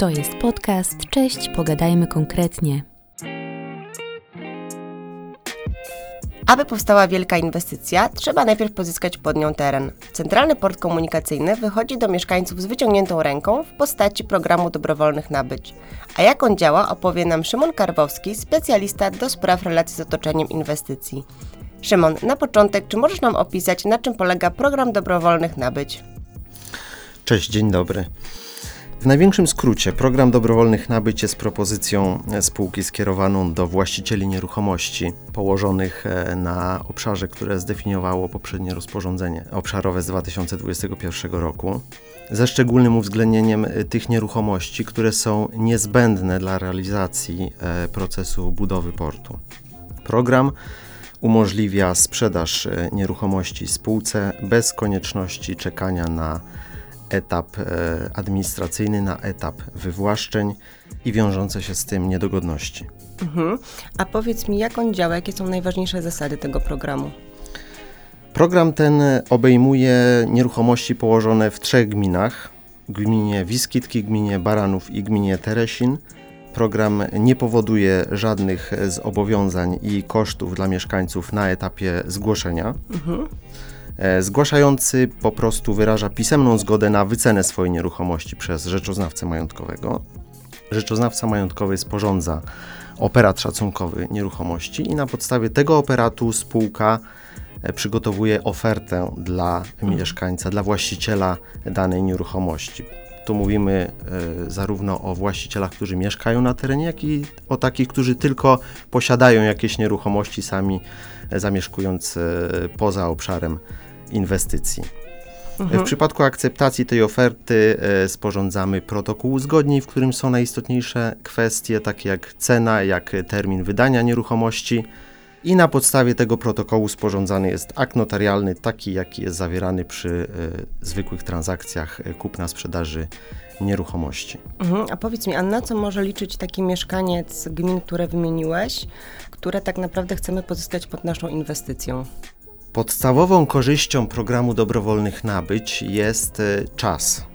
To jest podcast Cześć, pogadajmy konkretnie. Aby powstała wielka inwestycja, trzeba najpierw pozyskać pod nią teren. Centralny Port Komunikacyjny wychodzi do mieszkańców z wyciągniętą ręką w postaci programu dobrowolnych nabyć. A jak on działa, opowie nam Szymon Karwowski, specjalista do spraw relacji z otoczeniem inwestycji. Szymon, na początek, czy możesz nam opisać, na czym polega program dobrowolnych nabyć? Cześć, dzień dobry. W największym skrócie, program dobrowolnych nabyć jest propozycją spółki skierowaną do właścicieli nieruchomości położonych e, na obszarze, które zdefiniowało poprzednie rozporządzenie obszarowe z 2021 roku, ze szczególnym uwzględnieniem e, tych nieruchomości, które są niezbędne dla realizacji e, procesu budowy portu. Program umożliwia sprzedaż nieruchomości spółce bez konieczności czekania na etap e, administracyjny na etap wywłaszczeń i wiążące się z tym niedogodności. Mhm. A powiedz mi, jak on działa, jakie są najważniejsze zasady tego programu? Program ten obejmuje nieruchomości położone w trzech gminach: gminie Wiskitki, gminie Baranów i gminie Teresin. Program nie powoduje żadnych zobowiązań i kosztów dla mieszkańców na etapie zgłoszenia. Mhm. E, zgłaszający po prostu wyraża pisemną zgodę na wycenę swojej nieruchomości przez rzeczoznawcę majątkowego. Rzeczoznawca majątkowy sporządza operat szacunkowy nieruchomości i na podstawie tego operatu spółka e, przygotowuje ofertę dla mieszkańca, dla właściciela danej nieruchomości. Tu mówimy y, zarówno o właścicielach, którzy mieszkają na terenie, jak i o takich, którzy tylko posiadają jakieś nieruchomości sami, zamieszkując poza obszarem inwestycji. Mhm. W przypadku akceptacji tej oferty e, sporządzamy protokół uzgodnień, w którym są najistotniejsze kwestie, takie jak cena, jak termin wydania nieruchomości. I na podstawie tego protokołu sporządzany jest akt notarialny, taki jaki jest zawierany przy e, zwykłych transakcjach e, kupna-sprzedaży nieruchomości. Mhm. A powiedz mi, a na co może liczyć taki mieszkaniec gmin, które wymieniłeś, które tak naprawdę chcemy pozyskać pod naszą inwestycją? Podstawową korzyścią programu dobrowolnych nabyć jest e, czas.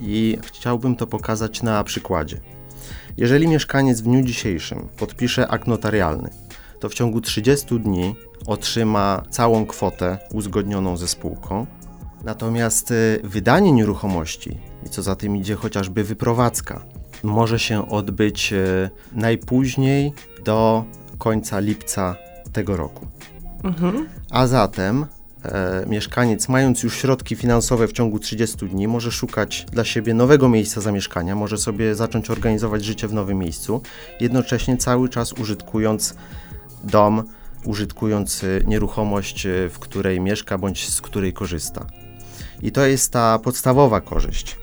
I chciałbym to pokazać na przykładzie. Jeżeli mieszkaniec w dniu dzisiejszym podpisze akt notarialny, to w ciągu 30 dni otrzyma całą kwotę uzgodnioną ze spółką. Natomiast e, wydanie nieruchomości i co za tym idzie chociażby wyprowadzka może się odbyć e, najpóźniej do końca lipca tego roku. Mhm. A zatem e, mieszkaniec, mając już środki finansowe w ciągu 30 dni, może szukać dla siebie nowego miejsca zamieszkania, może sobie zacząć organizować życie w nowym miejscu, jednocześnie cały czas użytkując dom, użytkując e, nieruchomość, e, w której mieszka bądź z której korzysta. I to jest ta podstawowa korzyść.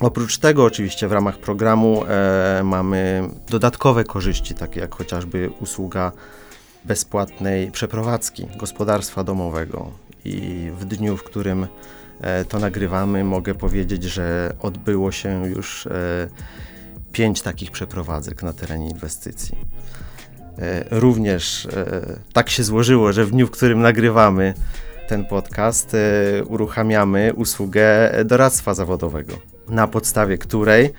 Oprócz tego, oczywiście, w ramach programu e, mamy dodatkowe korzyści, takie jak chociażby usługa bezpłatnej przeprowadzki gospodarstwa domowego. I w dniu, w którym e, to nagrywamy, mogę powiedzieć, że odbyło się już e, pięć takich przeprowadzek na terenie inwestycji. E, również tak się złożyło, że w dniu, w którym nagrywamy ten podcast, uruchamiamy usługę doradztwa zawodowego, na podstawie której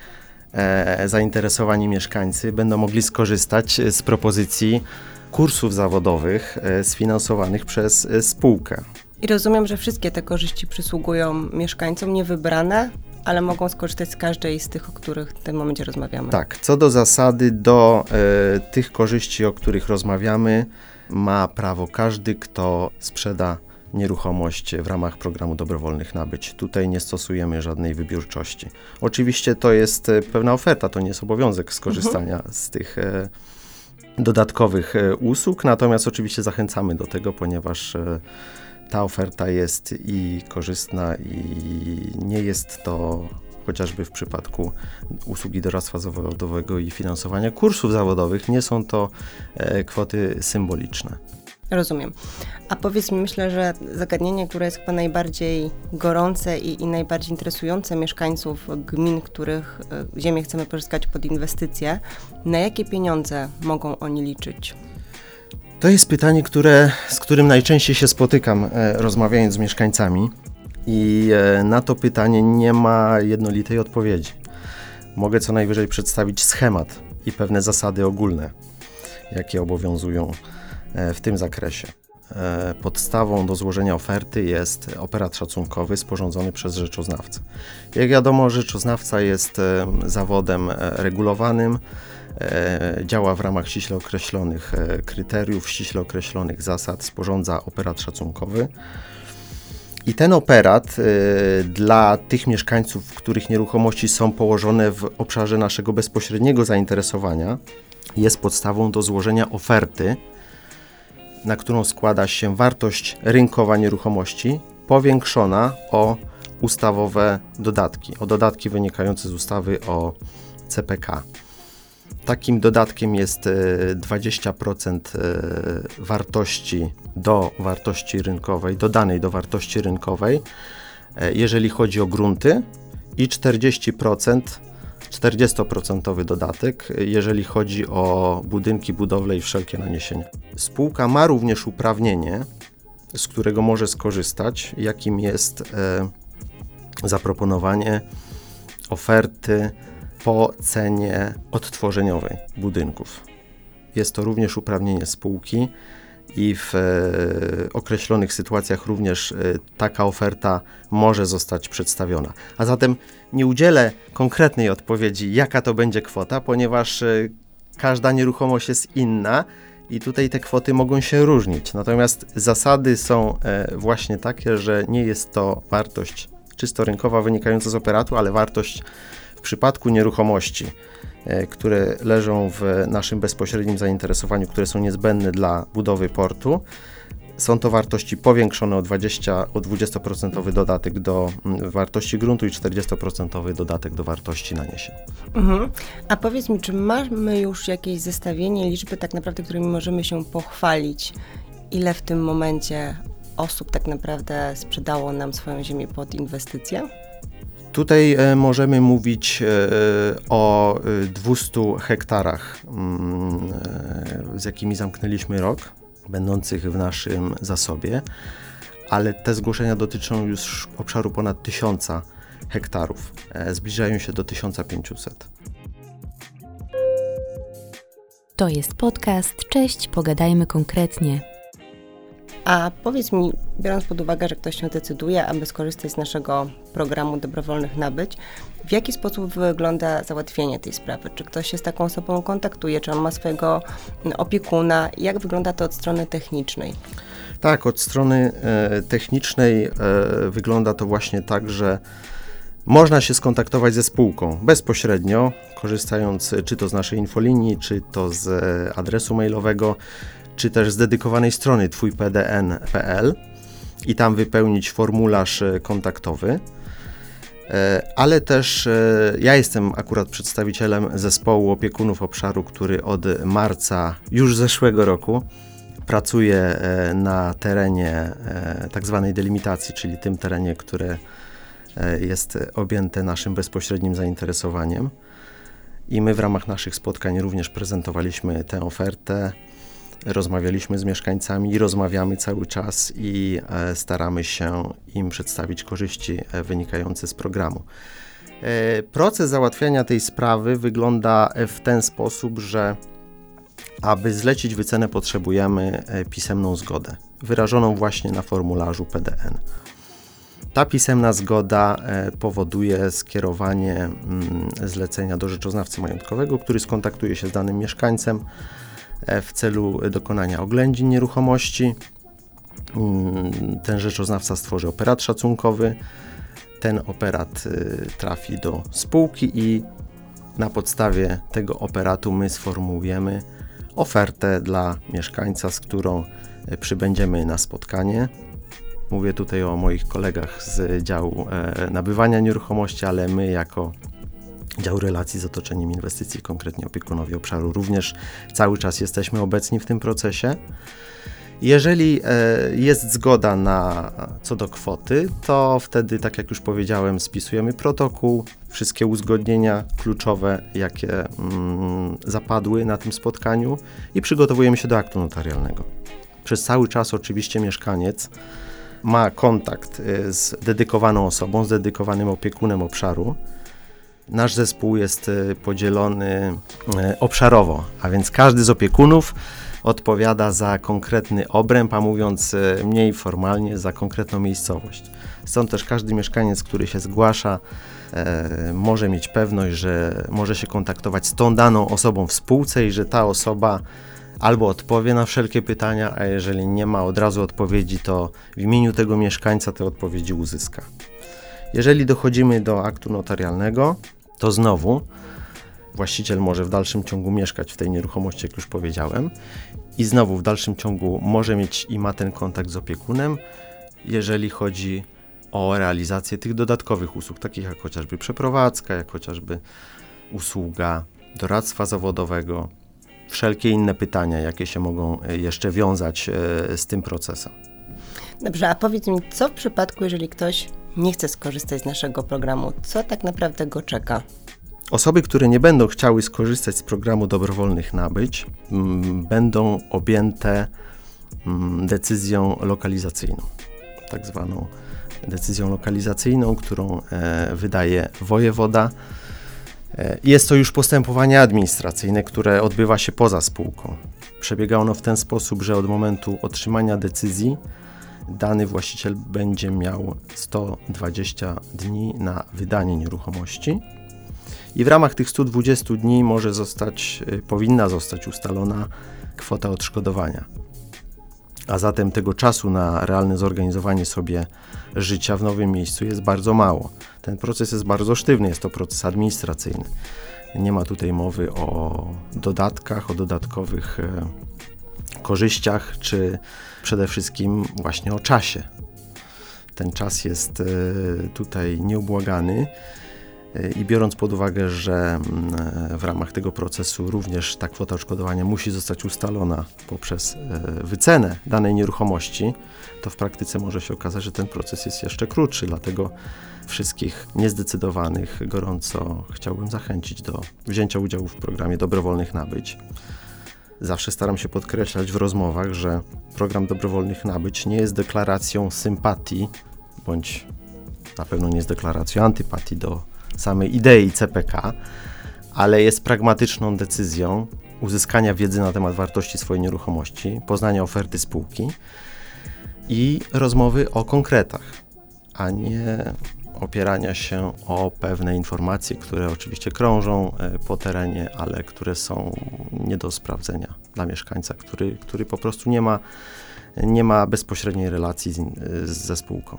zainteresowani mieszkańcy będą mogli skorzystać z propozycji kursów zawodowych e, sfinansowanych przez e, spółkę. I rozumiem, że wszystkie te korzyści przysługują mieszkańcom niewybrane, ale mogą skorzystać z każdej z tych, o których w tym momencie rozmawiamy. Tak, co do zasady, do e, tych korzyści, o których rozmawiamy, ma prawo każdy, kto sprzeda nieruchomość w ramach programu dobrowolnych nabyć. Tutaj nie stosujemy żadnej wybiórczości. Oczywiście to jest pewna oferta, to nie jest obowiązek skorzystania mhm. z tych e, dodatkowych e, usług, natomiast oczywiście zachęcamy do tego, ponieważ e, ta oferta jest i korzystna i nie jest to chociażby w przypadku usługi doradztwa zawodowego i finansowania kursów zawodowych, nie są to e, kwoty symboliczne. Rozumiem. A powiedz mi, myślę, że zagadnienie, które jest chyba najbardziej gorące i, i najbardziej interesujące mieszkańców gmin, których e, ziemię chcemy pozyskać pod inwestycje, na jakie pieniądze mogą oni liczyć? To jest pytanie, które, z którym najczęściej się spotykam, e, rozmawiając z mieszkańcami, i e, na to pytanie nie ma jednolitej odpowiedzi. Mogę co najwyżej przedstawić schemat i pewne zasady ogólne, jakie obowiązują w tym zakresie. E, podstawą do złożenia oferty jest operat szacunkowy sporządzony przez rzeczoznawcę. Jak wiadomo, rzeczoznawca jest e, zawodem regulowanym, działa w ramach ściśle określonych kryteriów, ściśle określonych zasad, sporządza operat szacunkowy. I ten operat y, dla tych mieszkańców, których nieruchomości są położone w obszarze naszego bezpośredniego zainteresowania, jest podstawą do złożenia oferty, na którą składa się wartość rynkowa nieruchomości powiększona o ustawowe dodatki, o dodatki wynikające z ustawy o CPK. Takim dodatkiem jest 20% e, e, wartości do wartości rynkowej, dodanej do wartości rynkowej, e, jeżeli chodzi o grunty i 40% 40% dodatek, jeżeli chodzi o budynki, budowle i wszelkie naniesienia. Spółka ma również uprawnienie, z którego może skorzystać, jakim jest e, zaproponowanie oferty po cenie odtworzeniowej budynków. Jest to również uprawnienie spółki i w e, określonych sytuacjach również e, taka oferta może zostać przedstawiona. A zatem nie udzielę konkretnej odpowiedzi, jaka to będzie kwota, ponieważ e, każda nieruchomość jest inna i tutaj te kwoty mogą się różnić. Natomiast zasady są właśnie takie, że nie jest to wartość czysto rynkowa wynikająca z operatu, ale wartość w przypadku nieruchomości, e, które leżą w naszym bezpośrednim zainteresowaniu, które są niezbędne dla budowy portu, są to wartości powiększone o 20, o 20% dodatek do mm, wartości gruntu i 40% dodatek do wartości naniesień. Mhm. A powiedz mi, czy mamy już jakieś zestawienie liczby tak naprawdę, którymi możemy się pochwalić, ile w tym momencie osób tak naprawdę sprzedało nam swoją ziemię pod inwestycję? Tutaj e, możemy mówić e, o 200 e, hektarach, mm, z jakimi zamknęliśmy rok, będących w naszym zasobie, ale te zgłoszenia dotyczą już obszaru ponad 1000 hektarów. Zbliżają się do 1500. To jest podcast. Cześć, pogadajmy konkretnie. A powiedz mi, biorąc pod uwagę, że ktoś się decyduje, aby skorzystać z naszego programu dobrowolnych nabyć, w jaki sposób wygląda załatwienie tej sprawy? Czy ktoś się z taką osobą kontaktuje, czy on ma swojego opiekuna? Jak wygląda to od strony technicznej? Tak, od strony e, technicznej e, wygląda to właśnie tak, że można się skontaktować ze spółką bezpośrednio, korzystając czy to z naszej infolinii, czy to z e, adresu mailowego czy też z dedykowanej strony twójpdn.pl i tam wypełnić formularz e, kontaktowy. E, ale też e, ja jestem akurat przedstawicielem zespołu opiekunów obszaru, który od marca już zeszłego roku pracuje na terenie tak zwanej delimitacji, czyli tym terenie, które jest objęte naszym bezpośrednim zainteresowaniem. I my w ramach naszych spotkań również prezentowaliśmy tę ofertę rozmawialiśmy z mieszkańcami rozmawiamy cały czas i e, staramy się im przedstawić korzyści e, wynikające z programu. E, proces załatwiania tej sprawy wygląda w ten sposób, że aby zlecić wycenę potrzebujemy pisemną zgodę, wyrażoną właśnie na formularzu PDN. Ta pisemna zgoda powoduje skierowanie mm, zlecenia do rzeczoznawcy majątkowego, który skontaktuje się z danym mieszkańcem w celu dokonania oględzin nieruchomości. Mm, ten rzeczoznawca stworzy operat szacunkowy. Ten operat y, trafi do spółki i na podstawie tego operatu my sformułujemy ofertę dla mieszkańca, z którą y, przybędziemy na spotkanie. Mówię tutaj o moich kolegach z działu e, nabywania nieruchomości, ale my jako dział relacji z otoczeniem inwestycji, konkretnie opiekunowie obszaru. Również cały czas jesteśmy obecni w tym procesie. Jeżeli e, jest zgoda na co do kwoty, to wtedy, tak jak już powiedziałem, spisujemy protokół, wszystkie uzgodnienia kluczowe, jakie mm, zapadły na tym spotkaniu i przygotowujemy się do aktu notarialnego. Przez cały czas oczywiście mieszkaniec ma kontakt e, z dedykowaną osobą, z dedykowanym opiekunem obszaru, Nasz zespół jest e, podzielony e, obszarowo, a więc każdy z opiekunów odpowiada za konkretny obręb, a mówiąc e, mniej formalnie, za konkretną miejscowość. Stąd też każdy mieszkaniec, który się zgłasza, e, może mieć pewność, że może się kontaktować z tą daną osobą w spółce i że ta osoba albo odpowie na wszelkie pytania, a jeżeli nie ma od razu odpowiedzi, to w imieniu tego mieszkańca te odpowiedzi uzyska. Jeżeli dochodzimy do aktu notarialnego, to znowu właściciel może w dalszym ciągu mieszkać w tej nieruchomości, jak już powiedziałem, i znowu w dalszym ciągu może mieć i ma ten kontakt z opiekunem, jeżeli chodzi o realizację tych dodatkowych usług, takich jak chociażby przeprowadzka, jak chociażby usługa doradztwa zawodowego, wszelkie inne pytania, jakie się mogą e, jeszcze wiązać e, z tym procesem. Dobrze, a powiedz mi, co w przypadku, jeżeli ktoś nie chce skorzystać z naszego programu? Co tak naprawdę go czeka? Osoby, które nie będą chciały skorzystać z programu dobrowolnych nabyć, mm, będą objęte mm, decyzją lokalizacyjną, tak zwaną decyzją lokalizacyjną, którą e, wydaje wojewoda. E, jest to już postępowanie administracyjne, które odbywa się poza spółką. Przebiega ono w ten sposób, że od momentu otrzymania decyzji dany właściciel będzie miał 120 dni na wydanie nieruchomości i w ramach tych 120 dni może zostać, y, powinna zostać ustalona kwota odszkodowania. A zatem tego czasu na realne zorganizowanie sobie życia w nowym miejscu jest bardzo mało. Ten proces jest bardzo sztywny, jest to proces administracyjny. Nie ma tutaj mowy o dodatkach, o dodatkowych e, korzyściach, czy przede wszystkim właśnie o czasie. Ten czas jest e, tutaj nieubłagany. I biorąc pod uwagę, że mm, w ramach tego procesu również ta kwota odszkodowania musi zostać ustalona poprzez e, wycenę danej nieruchomości, to w praktyce może się okazać, że ten proces jest jeszcze krótszy. Dlatego wszystkich niezdecydowanych gorąco chciałbym zachęcić do wzięcia udziału w programie dobrowolnych nabyć. Zawsze staram się podkreślać w rozmowach, że program dobrowolnych nabyć nie jest deklaracją sympatii bądź na pewno nie jest deklaracją antypatii do samej idei CPK, ale jest pragmatyczną decyzją uzyskania wiedzy na temat wartości swojej nieruchomości, poznania oferty spółki i rozmowy o konkretach, a nie opierania się o pewne informacje, które oczywiście krążą e, po terenie, ale które są nie do sprawdzenia dla mieszkańca, który, który po prostu nie ma, nie ma bezpośredniej relacji z, ze spółką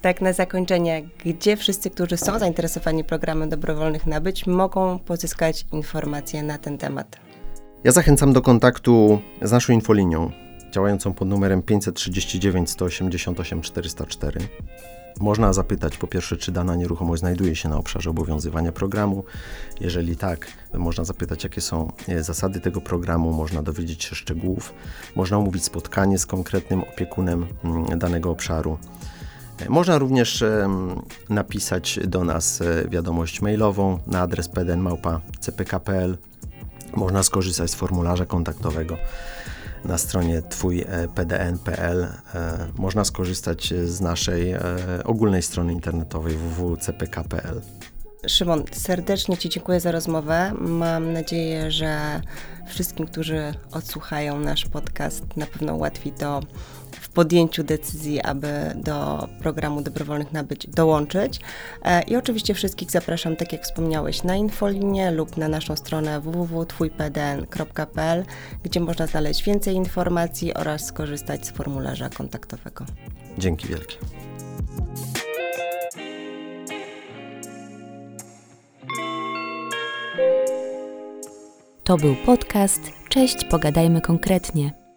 tak na zakończenie, gdzie wszyscy, którzy są zainteresowani programem dobrowolnych nabyć, mogą pozyskać informacje na ten temat? Ja zachęcam do kontaktu z naszą infolinią, działającą pod numerem 539 188 404. Można zapytać po pierwsze, czy dana nieruchomość znajduje się na obszarze obowiązywania programu. Jeżeli tak, można zapytać, jakie są e, zasady tego programu, można dowiedzieć się szczegółów, można umówić spotkanie z konkretnym opiekunem mm, danego obszaru. Można również napisać do nas e, wiadomość mailową na adres pdnmałpa.cpk.pl. Można skorzystać z formularza kontaktowego na stronie twójpdn.pl. E, można skorzystać z naszej e, ogólnej strony internetowej www.cpk.pl. Szymon, serdecznie Ci dziękuję za rozmowę. Mam nadzieję, że wszystkim, którzy odsłuchają nasz podcast, na pewno ułatwi to w podjęciu decyzji, aby do programu dobrowolnych nabyć dołączyć. E, I oczywiście wszystkich zapraszam, tak jak wspomniałeś, na infolinię lub na naszą stronę www.twójpdn.pl, gdzie można znaleźć więcej informacji oraz skorzystać z formularza kontaktowego. Dzięki wielkie. To był podcast Cześć, pogadajmy konkretnie